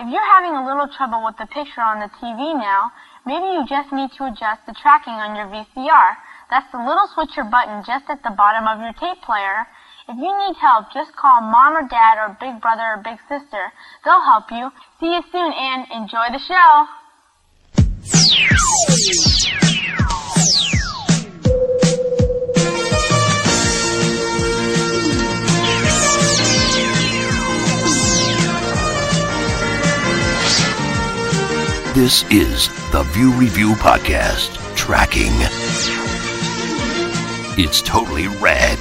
If you're having a little trouble with the picture on the TV now, maybe you just need to adjust the tracking on your VCR. That's the little switcher button just at the bottom of your tape player. If you need help, just call mom or dad or big brother or big sister. They'll help you. See you soon and enjoy the show. This is the View Review Podcast Tracking. It's totally rad.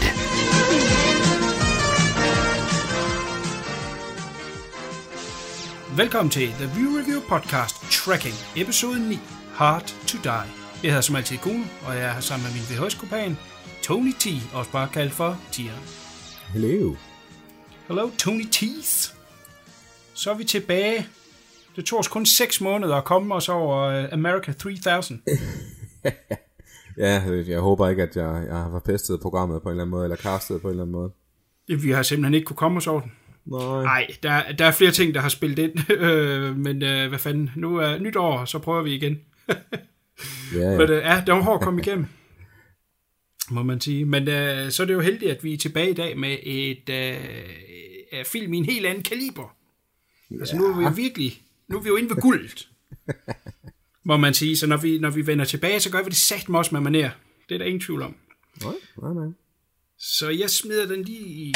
Velkommen til The View Review Podcast Tracking, episode 9, Hard to Die. Jeg hedder som altid Kuno, og jeg er her sammen med min VHS-kopan, Tony T, også bare kaldt for Tieren. Hello. Hello, Tony Teeth. Så er vi tilbage. Det tog os kun 6 måneder at komme os over uh, America 3000. Ja, jeg håber ikke, at jeg, jeg har forpestet programmet på en eller anden måde, eller castet på en eller anden måde. Vi har simpelthen ikke kunne komme os over den. Nej. Nej, der, der er flere ting, der har spillet ind, øh, men øh, hvad fanden, nu er nyt år, så prøver vi igen. Ja, Men ja. øh, ja, det var hårdt at komme igennem, må man sige. Men øh, så er det jo heldigt, at vi er tilbage i dag med et øh, øh, film i en helt anden kaliber. Altså nu er vi virkelig, nu er vi jo inde ved guldet, må man sige. Så når vi, når vi vender tilbage, så gør vi det sagt med os med maner. Det er der ingen tvivl om. Nej, nej, nej. Så jeg smider den lige i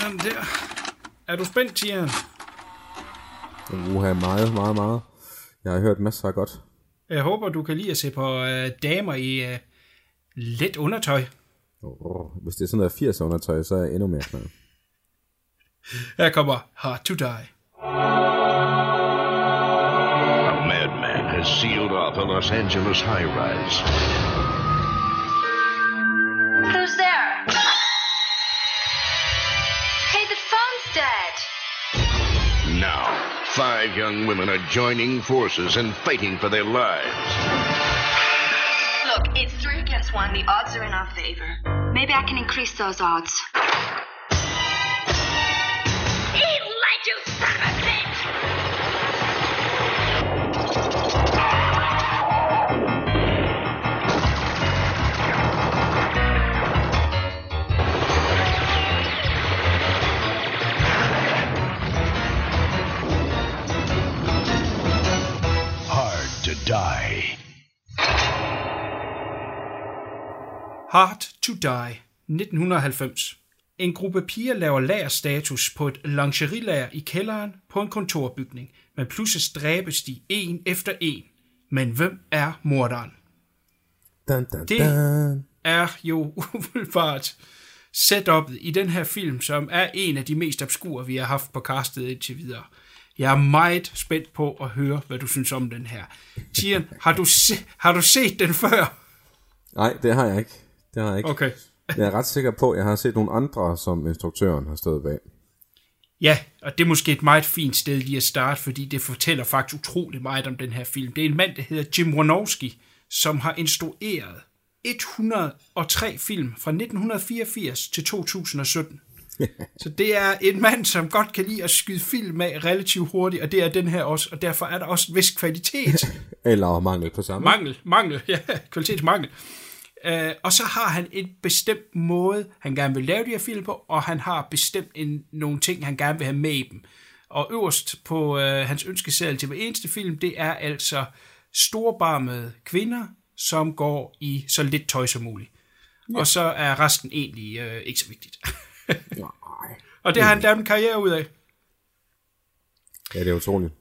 sådan der. Er du spændt, Tieren? Uha, meget, meget, meget. Jeg har hørt masser af godt. Jeg håber, du kan lide at se på øh, damer i øh, let undertøj. Oh, hvis det er sådan noget 80 undertøj, så er jeg endnu mere klar. Her kommer Hard to Die. Has sealed off a Los Angeles high rise. Who's there? Hey, the phone's dead. Now, five young women are joining forces and fighting for their lives. Look, it's three against one. The odds are in our favor. Maybe I can increase those odds. Eat lead, you die. Hard to Die, 1990. En gruppe piger laver lagerstatus på et lingerielager i kælderen på en kontorbygning, men pludselig dræbes de en efter en. Men hvem er morderen? Dun, dun, Det- dun. Er jo umiddelbart setupet i den her film, som er en af de mest obskure, vi har haft på castet indtil videre. Jeg er meget spændt på at høre, hvad du synes om den her. Tian, har du, se, har du set den før? Nej, det har jeg ikke. Det har jeg ikke. Okay. Jeg er ret sikker på, at jeg har set nogle andre, som instruktøren har stået bag. Ja, og det er måske et meget fint sted lige at starte, fordi det fortæller faktisk utrolig meget om den her film. Det er en mand, der hedder Jim Warnowski, som har instrueret 103 film fra 1984 til 2017. Så det er en mand, som godt kan lide at skyde film af relativt hurtigt, og det er den her også, og derfor er der også en vis kvalitet. Eller mangel på samme. Mangel, mangel, ja, kvalitetsmangel. Uh, og så har han en bestemt måde, han gerne vil lave de her film på, og han har bestemt en, nogle ting, han gerne vil have med i dem. Og øverst på uh, hans ønskeseddel til hver eneste film, det er altså storbarmede kvinder, som går i så lidt tøj som muligt. Ja. Og så er resten egentlig uh, ikke så vigtigt. Og det har han lavet en karriere ud af. Ja, det er utroligt.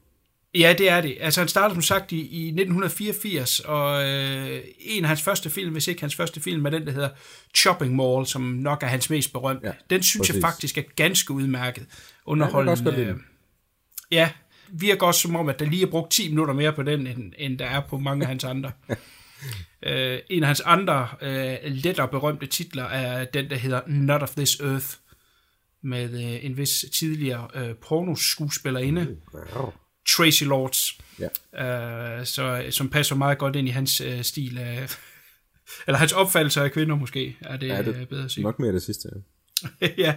Ja, det er det. Altså, han startede som sagt i, i 1984, og øh, en af hans første film, hvis ikke hans første film, er den, der hedder Chopping Mall, som nok er hans mest berømte. Ja, den synes jeg præcis. faktisk er ganske udmærket. Underholdende. Ja, den. ja, virker også som om, at der lige er brugt 10 minutter mere på den, end, end der er på mange af hans andre. uh, en af hans andre uh, lettere berømte titler er den, der hedder Not of This Earth, med uh, en vis tidligere uh, pornoskuespillerinde, Tracy Lords, Ja. uh, så, som passer meget godt ind i hans uh, stil af, eller hans opfattelse af kvinder måske, er det, Ja, ja, det- det bedre at sige. Nok mere det sidste. ja,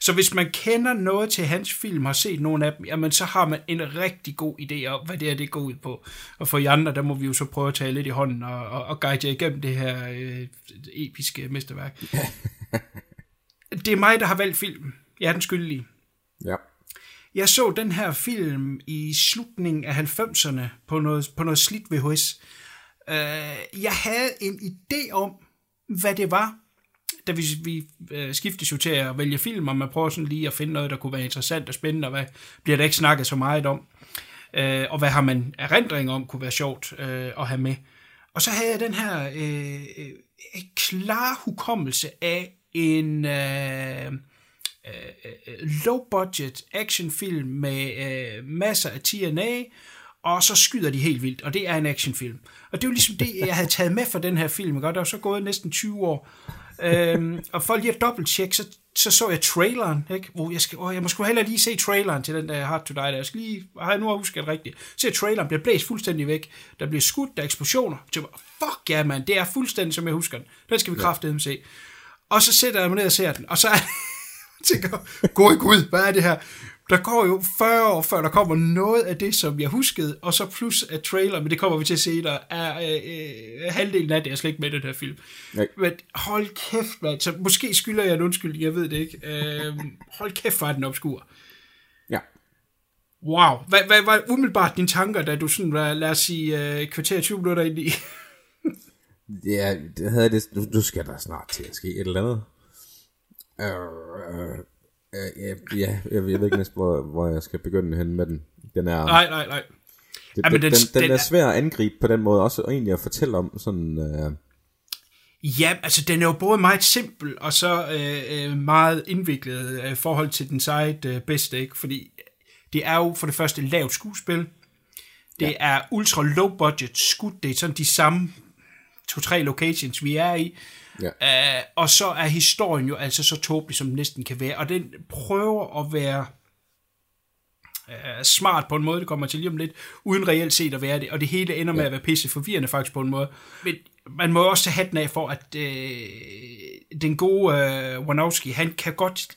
så hvis man kender noget til hans film, har set nogle af dem, jamen så har man en rigtig god idé om, hvad det er, det går ud på. Og for jer andre, der må vi jo så prøve at tage lidt i hånden og, og, og guide jer igennem det her øh, episke mesterværk. det er mig, der har valgt filmen. Jeg er den skyldige. Ja. Jeg så den her film i slutningen af 90'erne på noget, på noget slidt VHS. Uh, jeg havde en idé om, hvad det var, da vi, vi uh, skiftes jo til at vælge film, og man prøver sådan lige at finde noget, der kunne være interessant og spændende, og hvad bliver der ikke snakket så meget om. Uh, og hvad har man erindring om, kunne være sjovt uh, at have med. Og så havde jeg den her uh, uh, klar hukommelse af en... Uh, low-budget actionfilm med øh, masser af TNA, og så skyder de helt vildt, og det er en actionfilm. Og det var ligesom det, jeg havde taget med for den her film, og der var så gået næsten 20 år. øhm, og for lige at dobbelttjekke, så, så så jeg traileren, ikke? Hvor jeg, skal, åh, jeg må sgu heller lige se traileren til den der Hard to Die, der. jeg skal lige, har jeg nu husket det rigtigt, se traileren, bliver blæst fuldstændig væk, der bliver skudt, der er eksplosioner, så jeg, fuck ja, mand, det er fuldstændig, som jeg husker den, den skal vi kraftedeme se. Og så sætter jeg mig ned og ser den, og så er tænker, god gud, hvad er det her? Der går jo 40 år, før der kommer noget af det, som jeg huskede, og så plus at trailer, men det kommer vi til senere, er øh, øh, halvdelen af det, jeg slet ikke med den her film. Nej. Men hold kæft, man. Så måske skylder jeg en undskyldning, jeg ved det ikke. Øh, hold kæft, hvor er den obskur. Ja. Wow. Hvad, hvad var umiddelbart dine tanker, da du sådan var, lad os sige, øh, kvarter 20 minutter ind i? Ja, det havde det, nu, nu skal der snart til at ske et eller andet. Øh, øh, øh, ja, ja, jeg, ved- ikke næsten, hvor, hvor jeg skal begynde hen med den. Den er, nej, nej, nej. det, Ja, den, den- den, den, er svær at angribe på den måde, også egentlig at fortælle om sådan... Øh, Ja, altså den er jo både meget simpel og så øh, øh, meget indviklet øh, i forhold til den eget øh, bedste, ikke? Fordi det er jo for det første lavt skuespil. Det ja. er ultra low budget skud. Det er sådan de samme to-tre locations, vi er i. Ja. Uh, og så er historien jo altså så tåbelig, som den næsten kan være. Og den prøver at være uh, smart på en måde, det kommer til lige om lidt, uden reelt set at være det. Og det hele ender med Ja. at være pisse forvirrende faktisk på en måde. Men man må også tage hatten af for, at øh, den gode øh, Wanowski, han kan godt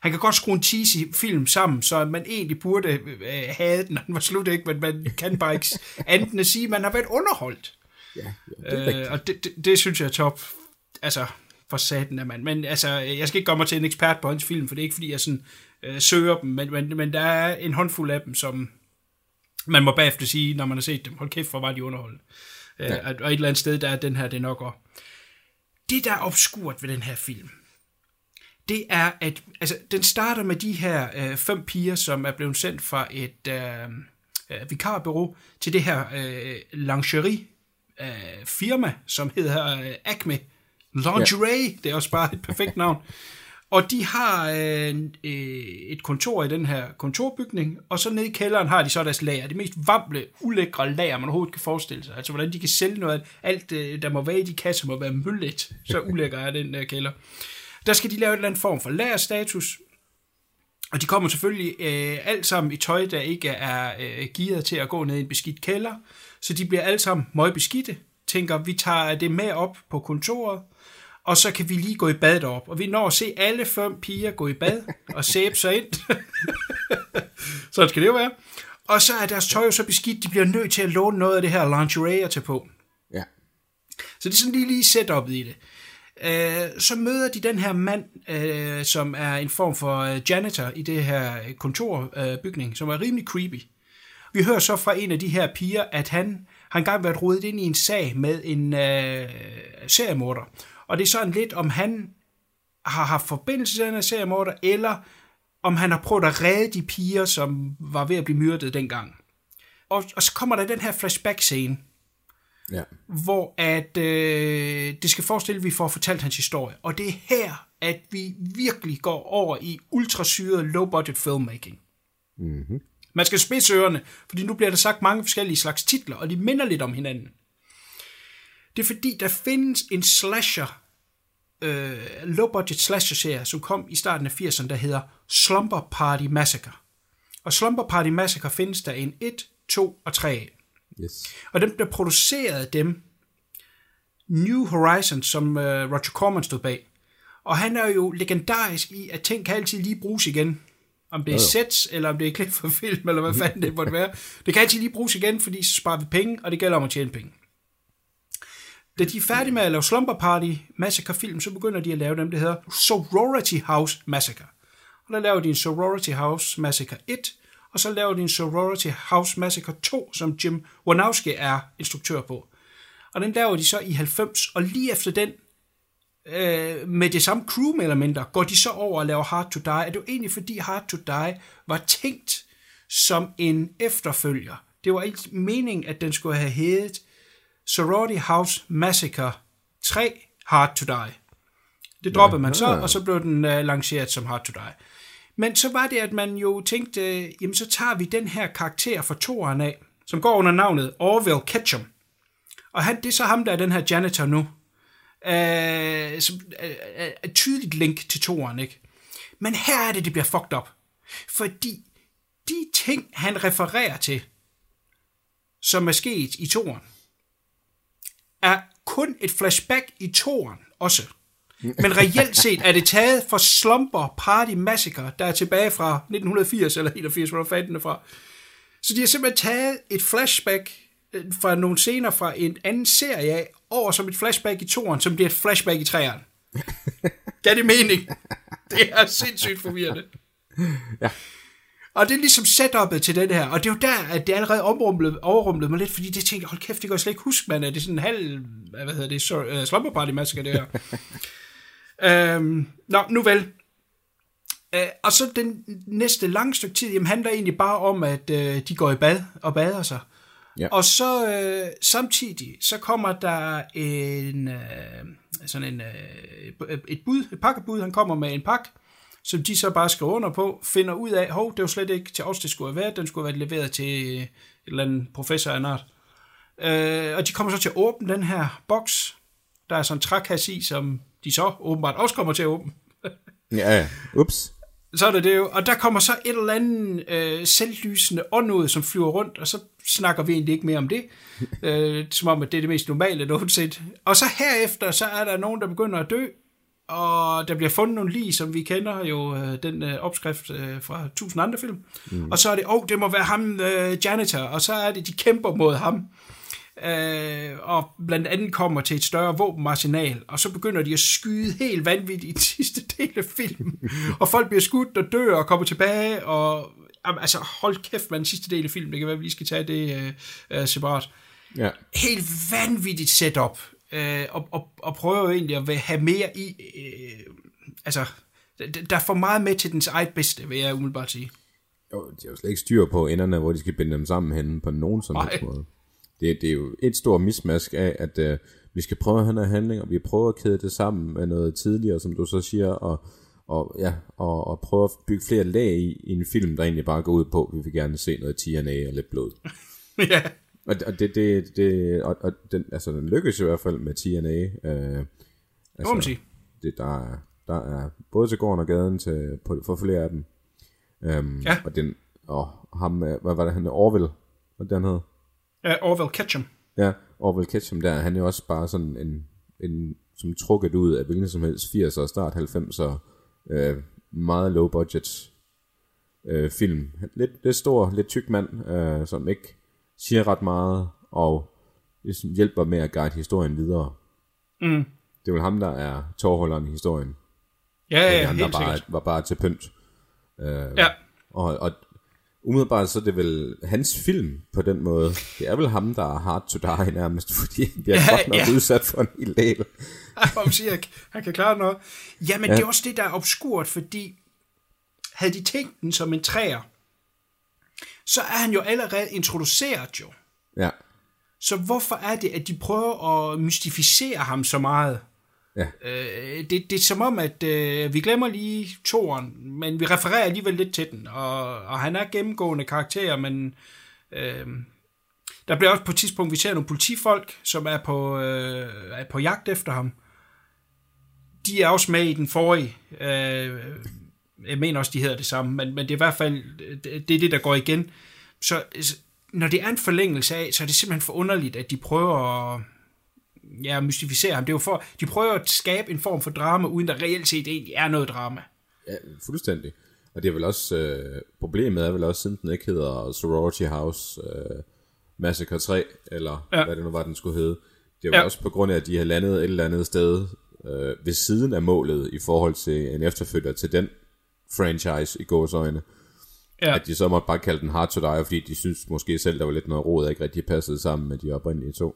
han kan godt skrue en cheesy film sammen, så man egentlig burde øh, have den, når den var slut, ikke? men man kan bare ikke andet end at sige, at man har været underholdt. Ja, ja, det er. Øh, og det, det, det synes jeg er top. Altså, for satan af mand. Men altså, jeg skal ikke gøre mig til en ekspert på hans film, for det er ikke, fordi jeg sådan øh, søger dem, men, men, men der er en håndfuld af dem, som man må bagefter sige, når man har set dem, hold kæft, hvor var de underholdende. Ja. Øh, og et eller andet sted, der er den her, det er nok også. Det, der er obskurt ved den her film, det er, at altså, den starter med de her øh, fem piger, som er blevet sendt fra et øh, øh, vikarbureau til det her øh, lingerie øh, firma, som hedder øh, Acme Lingerie. Ja. Det er også bare et perfekt navn. Og de har øh, øh, et kontor i den her kontorbygning, og så nede i kælderen har de så deres lager. Det mest vamle, ulækre lager, man overhovedet kan forestille sig. Altså, hvordan de kan sælge noget. Alt, øh, der må være i de kasser, må være møllet. Så ulækker er den der kælder. Der skal de lave et eller andet form for lagerstatus, og de kommer selvfølgelig øh, alt sammen i tøj, der ikke er øh, gearet til at gå ned i en beskidt kælder. Så de bliver alle sammen møgbeskidte. Tænker, vi tager det med op på kontoret, og så kan vi lige gå i bad derop. Og vi når at se alle fem piger gå i bad og sæbe sig ind. så skal det jo være. Og så er deres tøj jo så beskidt, de bliver nødt til at låne noget af det her lingerie at tage på. Ja. Så det er sådan lige lige setupet i det. Øh, så møder de den her mand, øh, som er en form for øh, janitor i det her kontorbygning, øh, som er rimelig creepy. Vi hører så fra en af de her piger, at han har engang været rodet ind i en sag med en øh, seriemorder. Og det er sådan lidt, om han har haft forbindelse til den her seriemorder, eller om han har prøvet at redde de piger, som var ved at blive myrdet dengang. Og, og så kommer der den her flashback-scene, Ja. hvor at øh, det skal forestille, at vi får fortalt hans historie. Og det er her, at vi virkelig går over i ultrasyret, low-budget filmmaking. Mm-hmm. Man skal spidse ørerne, fordi nu bliver der sagt mange forskellige slags titler, og de minder lidt om hinanden. Det er fordi, der findes en slasher, øh, low-budget slasher-serie, som kom i starten af 80'erne, der hedder Slumber Party Massacre. Og Slumber Party Massacre findes der en 1, 2 og 3 af. Yes. Og dem, der producerede dem, New Horizons, som uh, Roger Corman stod bag. Og han er jo legendarisk i, at ting kan altid lige bruges igen. Om det er sets, eller om det er klip for film, eller hvad fanden det måtte være. Det kan altid lige bruges igen, fordi så sparer vi penge, og det gælder om at tjene penge. Da de er færdige med at lave Slumber Party Massacre film, så begynder de at lave dem, der hedder Sorority House Massacre. Og der laver de en Sorority House Massacre 1, og så laver de en Sorority House Massacre 2, som Jim Warnowski er instruktør på. Og den laver de så i 90, og lige efter den, øh, med det samme crew med eller mindre, går de så over og laver Hard to Die. Er det jo egentlig fordi Hard to Die var tænkt som en efterfølger. Det var ikke meningen, at den skulle have heddet Sorority House Massacre 3 Hard to Die. Det droppede man så, ja. og så blev den uh, lanceret som Hard to Die. Men så var det, at man jo tænkte, øh, jamen så tager vi den her karakter fra toeren af, som går under navnet Orville Ketchum. Og han, det er så ham, der er den her janitor nu. Uh, som øh, øh, et tydeligt link til toeren, ikke? Men her er det, det bliver fucked up. Fordi de ting, han refererer til, som er sket i toeren, er kun et flashback i toeren også. Men reelt set er det taget fra Slumber Party Massacre, der er tilbage fra 1980 eller 81, hvor fanden er fra. Så de har simpelthen taget et flashback fra nogle scener fra en anden serie over som et flashback i toeren, som bliver et flashback i træeren. Gav det mening? Det er sindssygt forvirrende. Ja. Og det er ligesom setup'et til den her, og det er jo der, at det allerede omrumlet, overrumlet mig lidt, fordi det tænkte hold kæft, det kan jeg slet ikke huske, man, er det sådan en halv, hvad hedder det, så, uh, slumber party massacre, det her. øhm, nå, nu vel. Øh, og så den næste lange stykke tid, jamen handler egentlig bare om, at øh, de går i bad og bader sig. Ja. Og så øh, samtidig, så kommer der en, øh, sådan en, øh, et bud, et pakkebud, han kommer med en pakke, som de så bare skriver under på, finder ud af, hov, det var slet ikke til os, det skulle have været, den skulle have været leveret til et eller andet professor af en art. Øh, og de kommer så til at åbne den her boks, der er sådan en trækasse i, som de så åbenbart også kommer til at åbne. Ja, ja. Ups. Så er det det jo. Og der kommer så et eller andet øh, selvlysende åndud, som flyver rundt, og så snakker vi egentlig ikke mere om det. øh, som om, at det er det mest normale nogensinde. Og så herefter, så er der nogen, der begynder at dø, og der bliver fundet nogle lige, som vi kender jo øh, den øh, opskrift øh, fra tusind andre film. Mm. Og så er det, åh, oh, det må være ham, øh, janitor, og så er det, de kæmper mod ham. Øh, og blandt andet kommer til et større våbenarsenal, og så begynder de at skyde helt vanvittigt i den sidste del af filmen. og folk bliver skudt og dør og kommer tilbage, og altså hold kæft med den sidste del af filmen, det kan være, at vi lige skal tage det øh, øh, separat. Ja. Helt vanvittigt setup, øh, og, og, og prøver jo egentlig at have mere i, øh, altså, der- er for meget med til dens eget bedste, vil jeg umiddelbart sige. Jo, de har jo slet ikke styr på enderne, hvor de skal binde dem sammen henne på nogen som helst måde. Det, det er jo et stort mismask af, at uh, vi skal prøve at have noget handling, og vi prøver at kæde det sammen med noget tidligere, som du så siger, og, og, ja, og, og prøve at bygge flere lag i, i en film, der egentlig bare går ud på, at vi vil gerne se noget TNA og lidt blod. ja, Og, og det, det, det og, og den, altså, den lykkes i hvert fald med TNA. Øh, det sige. det, der, er, der er både til gården og gaden til, på, for flere af dem. Øhm, Ja. Og, den, og ham, øh, hvad var det, han Orville, hvad den hed? Uh, Orwell Ketchum. Ja, Orville Ketchum der, han er jo også bare sådan en, en som trukket ud af hvilken som helst 80'er og start 90'er, øh, meget low budget øh, film. Lidt, lidt stor, lidt tyk mand, øh, som ikke siger ret meget, og ligesom hjælper med at guide historien videre. Mm. Det er vel ham, der er tårholderen i historien. Ja, ja, ja andre helt bare, sikkert. var bare til pynt. Øh, Ja. og, og umiddelbart så er det vel hans film på den måde. Det er vel ham, der er hard to die nærmest, fordi han bliver Ja, ja, godt nok ja. ja. udsat for en hel del. Siger, han kan klare noget. Jamen, ja. det er også det, der er obskurt, fordi havde de tænkt den som en træer, så er han jo allerede introduceret jo. Ja, Så hvorfor er det, at de prøver at mystificere ham så meget? Ja. Øh, det, det er som om, at øh, vi glemmer lige toren, men vi refererer alligevel lidt til den, og, og han er gennemgående karakter, men øh, der bliver også på et tidspunkt, vi ser nogle politifolk, som er på, øh, er på jagt efter ham. De er også med i den forrige. Øh, jeg mener også, de hedder det samme, men, men det er i hvert fald det, det er det, der går igen. Så så når det er en forlængelse af, så er det simpelthen for underligt, at de prøver at ja, mystificere ham. Det er jo for, de prøver at skabe en form for drama, uden der reelt set egentlig er noget drama. Ja, fuldstændig. Og det er vel også, øh, problemet er vel også, siden den ikke hedder Sorority House øh, Massacre 3, eller Ja. hvad det nu var, den skulle hedde. Det er jo Ja. også på grund af, at de har landet et eller andet sted øh, ved siden af målet i forhold til en efterfølger til den franchise i gåsøjne. Ja. At de så måtte bare kalde den Hard to Die, fordi de synes måske selv, der var lidt noget råd, der ikke rigtig passede sammen med de oprindelige to.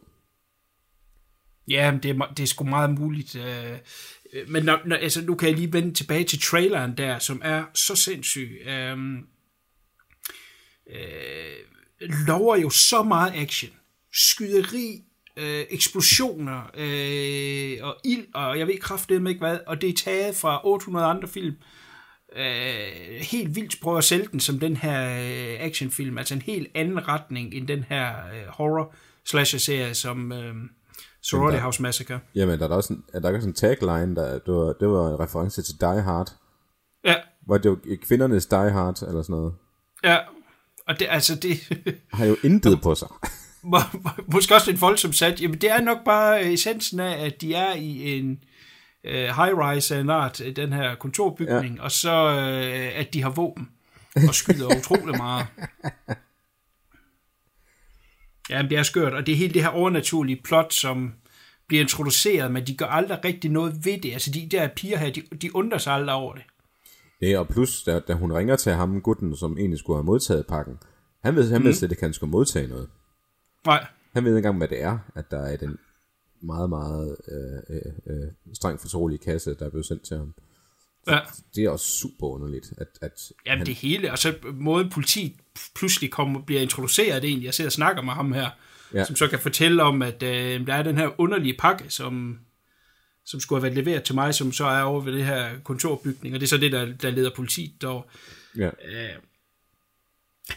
Ja, det er, det er sgu meget muligt. Øh, øh, men når, når, altså, nu kan jeg lige vende tilbage til traileren der, som er så sindssyg. Øh, øh, lover jo så meget action. Skyderi, øh, eksplosioner øh, og ild, og jeg ved kraftedeme ikke hvad, og det er taget fra 800 andre film. Øh, helt vildt prøver at sælge den som den her øh, actionfilm, altså en helt anden retning end den her øh, horror slasher-serie, som øh, Sorority House Massacre. Jamen, der er der også en, er der ikke også en tagline, der, det, var, det var en reference til Die Hard. Ja, Hvor det var kvindernes Die Hard, eller sådan noget. ja. Og det, altså, det Har jo intet på sig. må, må- måske også lidt voldsomt sat. Jamen, det er nok bare essensen af, at de er i en øh, high-rise af en art, øh, den her kontorbygning, ja. og så øh, at de har våben og skyder utrolig meget. Jamen, det er skørt, og det er hele det her overnaturlige plot, som bliver introduceret, men de gør aldrig rigtig noget ved det. Altså, de der piger her, de, de undrer sig aldrig over det. Ja, og plus, da, da hun ringer til ham, gutten, som egentlig skulle have modtaget pakken, han ved, han Mhm. ved slet ikke, at han skulle modtage noget. Nej, Han ved ikke engang, hvad det er, at der er den meget, meget øh, øh, øh, strengt fortrolige kasse, der er blevet sendt til ham. Ja. Det er også super underligt, at, at Jamen han, det hele, og så måden politiet pludselig kommer, bliver introduceret egentlig. Jeg sidder og snakker med ham her, ja. Som så kan fortælle om, at øh, der er den her underlige pakke, som, som skulle have været leveret til mig, som så er over ved det her kontorbygning, og det er så det, der, der leder politiet dog. ja,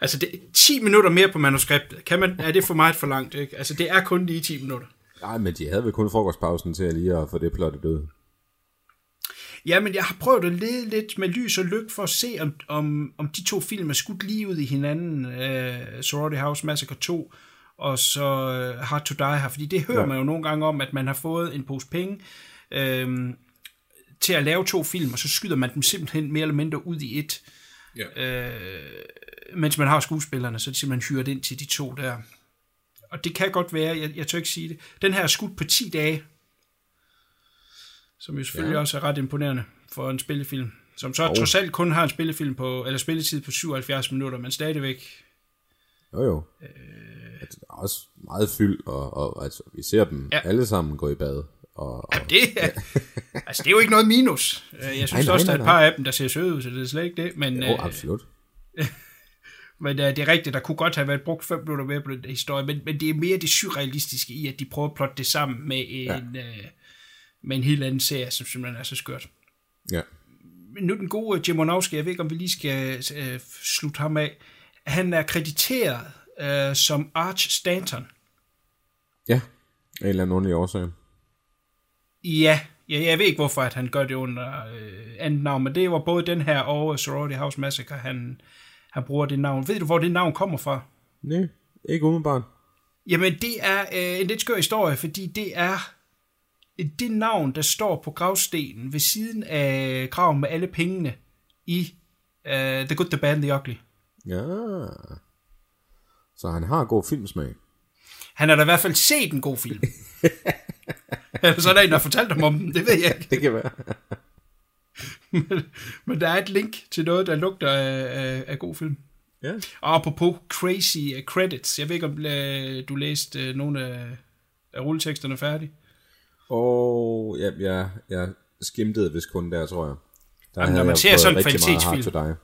Altså det, 10 minutter mere på manuskriptet, kan man, er det for meget for langt, ikke? Altså det er kun lige 10 minutter. nej, men de havde vel kun frokostpausen til at lige at få det plottet ud. Ja, men jeg har prøvet at lede lidt med lys og lykke for at se, om, om, om de to film er skudt lige ud i hinanden. Uh, Sorority House Massacre 2 og så uh, Hard to Die her. Fordi det hører. Ja. man jo nogle gange om, at man har fået en pose penge øh, til at lave to film, og så skyder man dem simpelthen mere eller mindre ud i et. Ja. Øh, mens man har skuespillerne, så er de simpelthen hyret ind til de to der. Og det kan godt være, jeg, jeg tør ikke sige det. Den her er skudt på 10 dage, som jo selvfølgelig ja. Ja. også er ret imponerende for en spillefilm. Som så oh. Trods alt kun har en spillefilm på, eller spilletid på 77 minutter, men stadigvæk. Jo jo. Øh... Det er også meget fyld, og, og altså, vi ser dem Ja. ja. alle sammen gå i bad. Og, og, Det er, altså, det er jo ikke noget minus. Øh, Jeg synes Nej, nej, også, der er et par af dem, der ser søde ud, så det er slet ikke det. Men, jo, øh, absolut. Men uh, det er rigtigt, der kunne godt have været brugt fem minutter mere på den historie, men, men det er mere det surrealistiske i, at de prøver at plotte det sammen med en, ja. uh, med en helt anden serie, som simpelthen er så skørt. Ja. Men nu den gode Jim Onowski, jeg ved ikke, om vi lige skal uh, slutte ham af. Han er krediteret uh, som Arch Stanton. Ja, af en eller anden underlig årsag. Ja, ja, jeg ved ikke, hvorfor at han gør det under uh, andet navn, men det var både den her og Sorority House Massacre, han, han bruger det navn. Ved du, hvor det navn kommer fra? Nej, ikke umiddelbart. Jamen, det er øh, en lidt skør historie, fordi det er det navn, der står på gravstenen ved siden af graven med alle pengene i uh, The Good, The Bad and The Ugly. Ja. Så han har god filmsmag. Han har da i hvert fald set en god film. Eller så er der en, der har fortalt ham om den, det ved jeg ikke. Det kan være. Men, men der er et link til noget, der lugter af, af, af god film. Ja. Og apropos crazy credits, jeg ved ikke, om uh, du læste uh, nogle af, af rulleteksterne færdige. Og ja, jeg, jeg skimtede vist kun der, tror jeg. Der Jamen, når man ser sådan en kvalitetsfilm.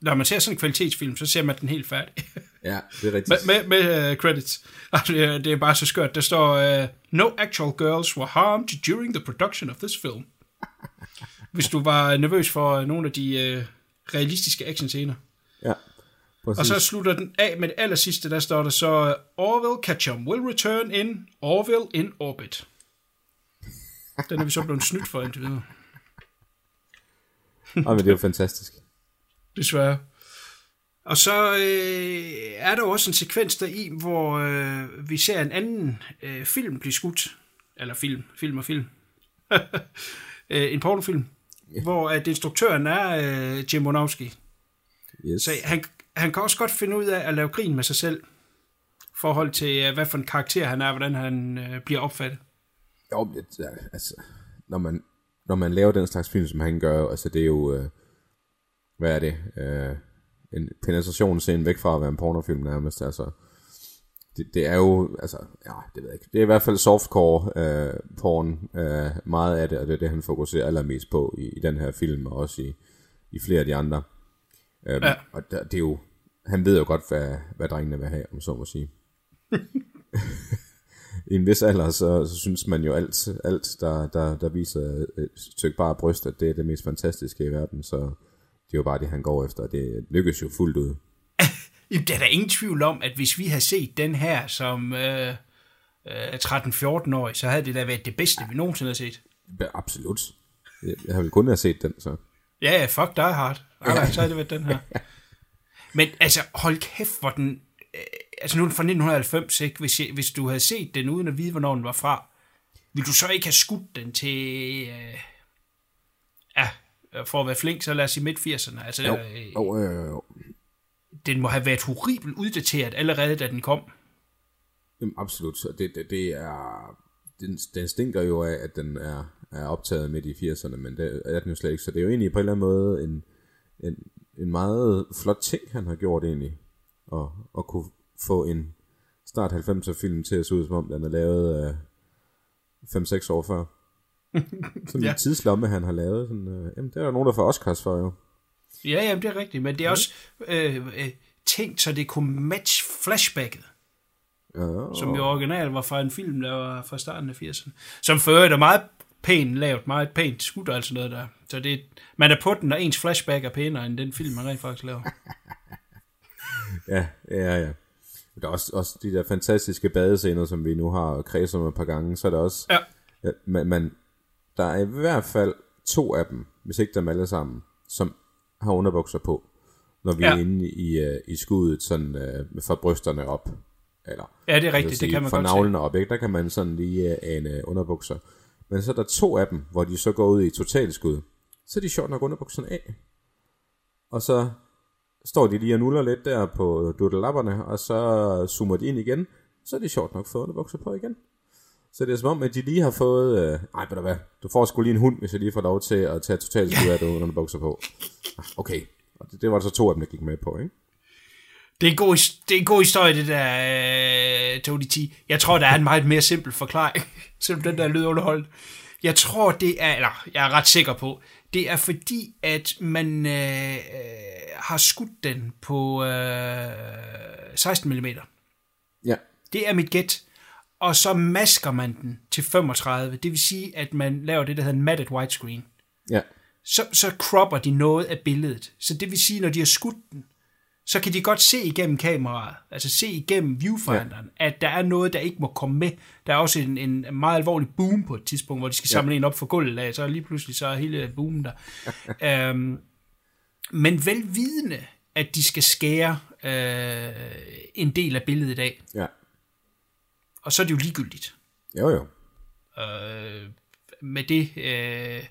Når man ser sådan en kvalitetsfilm, så ser man den helt færdig. Ja, det er rigtigt. med med, med uh, credits. Altså, det er- det er bare så skørt. Der står, uh, No actual girls were harmed during the production of this film. Hvis du var nervøs for uh, nogle af de uh, realistiske actionscener. Ja, præcis. Og så slutter den af med det aller sidste, der står der så, uh, Orville Ketchum will return in Orville in orbit. Den er vi så blevet snydt for indtil videre. Ej, men det er jo fantastisk. Desværre. Og så øh, er der også en sekvens der i, hvor øh, vi ser en anden øh, film blive skudt. Eller film, film og film. øh, en pornofilm. Yeah. Hvor at instruktøren er øh, Jim Wanowski. Yes. Så han, han kan også godt finde ud af at lave grin med sig selv. I forhold til, øh, hvad for en karakter han er, hvordan han øh, bliver opfattet. Jo, ja, altså, når man, når man laver den slags film, som han gør, altså det er jo, øh, hvad er det, øh, en penetrationsscene væk fra at være en pornofilm nærmest, altså, det, det er jo, altså, ja, det ved jeg ikke, det er i hvert fald softcore øh, porn, øh, meget af det, og det er det, han fokuserer allermest på i, i den her film, og også i, i flere af de andre. Øhm, Ja. Og der, det er jo, han ved jo godt, hvad, hvad drengene vil have, om så må sige. I en vis alder, så, så synes man jo alt, alt der, der, der viser et stykke bare bryst, at det er det mest fantastiske i verden, så det er jo bare det, han går efter, og det lykkes jo fuldt ud. Jamen, der er der ingen tvivl om, at hvis vi havde set den her som øh, øh, 13-14-årig, så havde det da været det bedste, vi nogensinde har set. Ja, absolut. Jeg, vel kun have set den, så. Ja, ja, fuck dig, Hart. Okay, så havde det været den her. Men altså, hold kæft, hvor den... Øh, altså nu er den fra 1990, ikke? Hvis, jeg, hvis du havde set den uden at vide, hvornår den var fra, ville du så ikke have skudt den til... Øh, ja, for at være flink, så lad os sige midt-80'erne. Altså, Jo, øh, jo, øh, jo. den må have været horribelt uddateret allerede, da den kom. Jamen, absolut. Det, det, det er... Den, den stinker jo af, at den er, er optaget midt i 80'erne, men det er den jo slet ikke. Så det er jo egentlig på en eller anden måde en, en, en meget flot ting, han har gjort egentlig. At, at kunne få en start 90'er film til at se ud, som om den er lavet øh, 5-6 år før. Sådan Ja. en tidslomme, han har lavet. Sådan, øh, jamen, det er der nogen, der får Oscars for jo. Ja, ja, det er rigtigt, men det er også øh, øh, tænkt, så det kunne match flashbacket. Ja, som jo originalt var fra en film, der var fra starten af 80'erne. Som for øvrigt er meget pænt lavet, meget pænt skudt og alt sådan noget der. Så det, man er på den, og ens flashback er pænere end den film, man rent faktisk laver. Ja, ja, ja. Der er også, også de der fantastiske badescener, som vi nu har kredset om et par gange, så er der også... Ja. Ja, men, men der er i hvert fald to af dem, hvis ikke dem alle sammen, som har underbukser på, når vi Ja. er inde i, uh, i skuddet sådan uh, fra brysterne op. Eller, Ja, det er rigtigt, det sige, kan man fra godt navlene op, ikke? der kan man sådan lige uh, ane underbukser. Men så er der to af dem, hvor de så går ud i totalskud. Så er de sjovt nok underbukserne af. Og så står de lige og nuller lidt der på duttelapperne, og så zoomer de ind igen, så er de sjovt nok fået bukser på igen. Så det er som om, at de lige har fået... Øh, Ej, ved du hvad, du får sgu lige en hund, hvis jeg lige får lov til at tage totalt skud af dig, når du bukser på. Ah, okay, og det, det var der så to af dem, der gik med på, ikke? Det er en god, det er en god historie, det der, øh, Tony T. Jeg tror, der er en meget mere simpel forklaring, selvom den der lyder underholdt. Jeg tror, det er, eller jeg er ret sikker på, det er fordi, at man øh, øh, har skudt den på øh, 16 mm. Ja, Det er mit gæt. Og så masker man den til 35. Det vil sige, at man laver det, der hedder en matted widescreen. ja, Så, så cropper de noget af billedet. Så det vil sige, når de har skudt den, så kan de godt se igennem kameraet, altså se igennem viewfinderen, ja. at der er noget, der ikke må komme med. Der er også en, en meget alvorlig boom på et tidspunkt, hvor de skal samle ja. en op for gulvet af, så lige pludselig så er hele boomen der. øhm, men velvidende, at de skal skære øh, en del af billedet af, ja. og så er det jo ligegyldigt. Jo, jo. Øh, med det... Øh,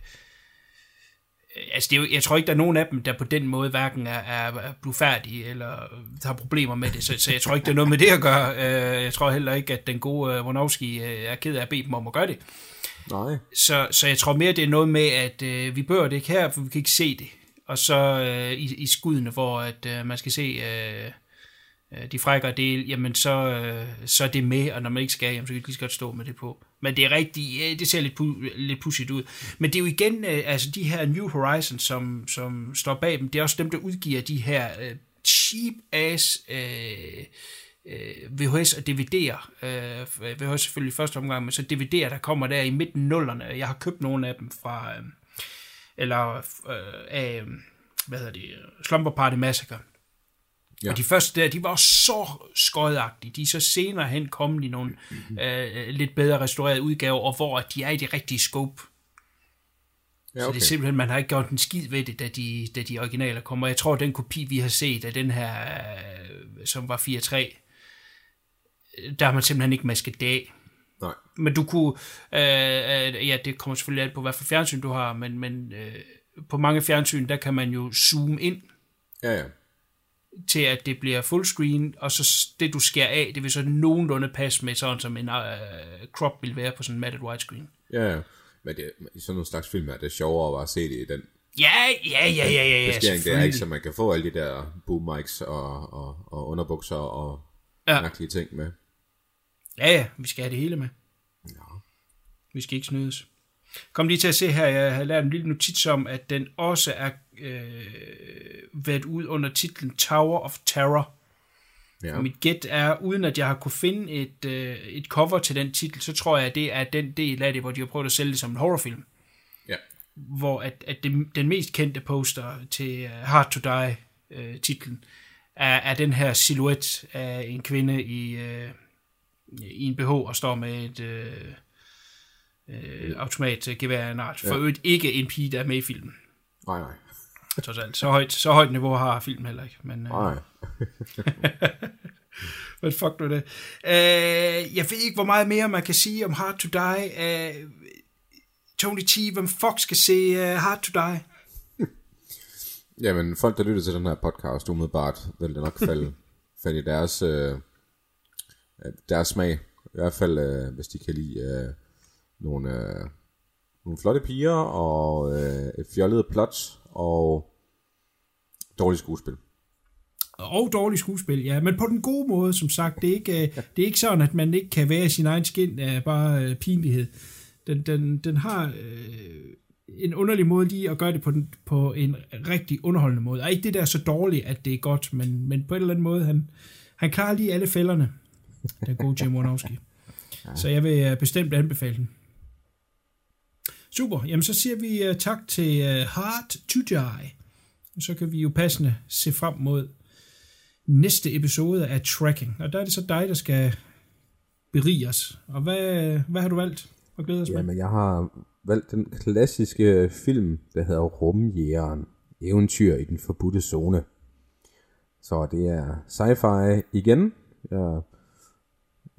altså det er jo, jeg tror ikke, der er nogen af dem, der på den måde hverken er, er, blufærdige eller har problemer med det, så, så jeg tror ikke, det er noget med det at gøre. Øh, jeg tror heller ikke, at den gode øh, Wonowski øh, er ked af at bede dem om at gøre det. Nej. Så, så jeg tror mere, det er noget med, at øh, vi bør det ikke her, for vi kan ikke se det. Og så øh, i, i skuddene, hvor at, øh, man skal se øh, øh, de frækkere del, jamen så, øh, så er det med, og når man ikke skal, jamen, så kan de lige så godt stå med det på. Men det er rigtigt, øh, det ser lidt, pu- lidt pudsigt ud. Men det er jo igen, øh, altså de her New Horizons, som, som står bag dem, det er også dem, der udgiver de her øh, cheap ass øh, øh, VHS og DVD'er. Øh, VHS selvfølgelig i første omgang, men så DVD'er, der kommer der i midten nullerne. Jeg har købt nogle af dem fra, øh, eller øh, af, hvad hedder det, Slumber Party Massacre. Ja. Og de første der, de var så skodagtige. De er så senere hen kommet i nogle øh, lidt bedre restaurerede udgaver, og hvor de er i det rigtige scope. Ja, Så det okay. er simpelthen, man har ikke gjort en skid ved det, da de, da de originaler kommer. Jeg tror, den kopi, vi har set af den her, øh, som var 4.3, øh, der har man simpelthen ikke masket det af. Nej. Men du kunne, øh, øh, ja, det kommer selvfølgelig an på, hvad for fjernsyn du har, men, men øh, på mange fjernsyn, der kan man jo zoome ind Ja, ja. Til, at det bliver fullscreen, og så det, du skærer af, det vil så nogenlunde passe med sådan, som en øh, crop vil være på sådan en matted widescreen. Ja. Men det, i sådan nogle slags film er det sjovere bare at se det i den Ja, ja, ja, ja, ja, ja, beskæring. Det er ikke, så man kan få alle de der boom mics og, og, og underbukser og Ja. mærkelige ting med. Ja, ja, vi skal have det hele med. Ja. Vi skal ikke snydes. Kom lige til at se her, jeg har lavet en lille notits om, at den også er øh, været ud under titlen Tower of Terror. Ja. Og mit gæt er, uden at jeg har kunne finde et, øh, et cover til den titel, så tror jeg, at det er den del af det, hvor de har prøvet at sælge det som en horrorfilm. ja. Hvor at, at det, den mest kendte poster til uh, Hard to Die øh, titlen er, er den her silhuet af en kvinde i, øh, i en BH og står med et øh, øh, automatgevær af en art. For Ja. øvrigt ikke en pige, der er med i filmen. Nej, nej. Trods alt. Så højt, så højt niveau har filmen heller ikke. Men, øh, Nej. Hvad fuck nu det? Øh, jeg ved ikke, hvor meget mere man kan sige om Hard to Die. Øh, Tony T, hvem fuck skal se uh, Hard to Die? Jamen, folk, der lytter til den her podcast, umiddelbart, vil det nok falde, falde i deres, øh, øh, deres smag. I hvert fald, øh, hvis de kan lide øh, nogle, øh, nogle flotte piger, og øh, et fjollet plot, og dårligt skuespil. Og dårlig skuespil, ja, men på den gode måde, som sagt. Det er ikke, øh, det er ikke sådan, at man ikke kan være i sin egen skin af bare øh, pinlighed. Den, den, den har øh, en underlig måde lige at gøre det på, den, på en rigtig underholdende måde. Og ikke det der er så dårligt, at det er godt, men, men på en eller anden måde, han, han klarer lige alle fælderne, den gode Jim Warnowski. Så jeg vil øh, bestemt anbefale den. Super, jamen så siger vi uh, tak til øh, uh, Heart to Die. Så kan vi jo passende se frem mod næste episode af Tracking. Og der er det så dig, der skal berige os. Og hvad, hvad har du valgt at glæde os med? Jamen, jeg har valgt den klassiske film, der hedder Rumjægeren. Eventyr i den forbudte zone. Så det er sci-fi igen. Jeg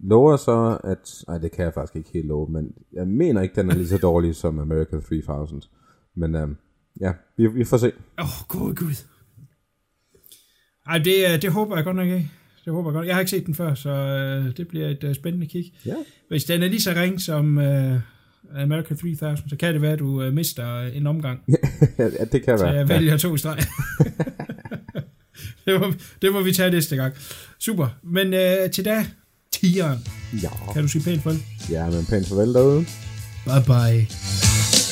lover så, at... Nej, det kan jeg faktisk ikke helt love, men jeg mener ikke, den er lige så dårlig som America 3000. Men øhm, ja, vi, vi får se. Åh, oh, god gud. Ej, det, øh, det håber jeg godt nok ikke. Det håber jeg godt. Jeg har ikke set den før, så øh, det bliver et øh, spændende kig. Ja. Hvis den er lige så ring som øh, American 3000, så kan det være, at du øh, mister en omgang. ja, det kan Så være. jeg vælger to streg. det, må, det må vi tage næste gang. Super. Men øh, til da, tieren. Ja. Kan du sige pænt farvel? ja, men pænt farvel derude. Bye bye.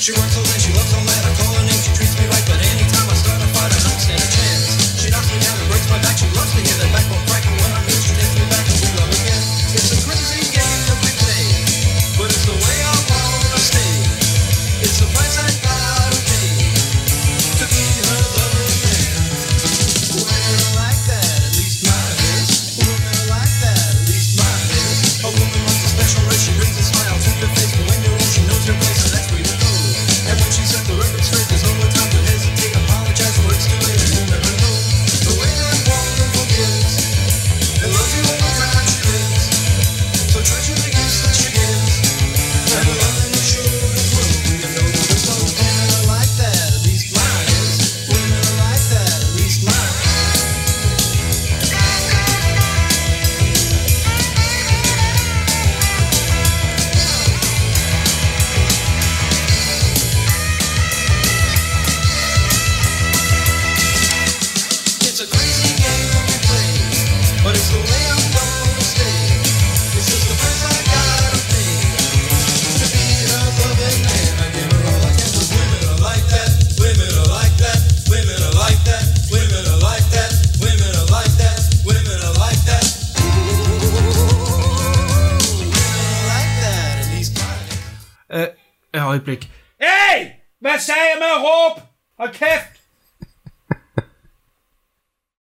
She works so late, she loves so mad. I call her name, she treats me right. But anytime I start a fight, I don't stand a chance. She knocks me down and breaks my back. She loves to hear that backbone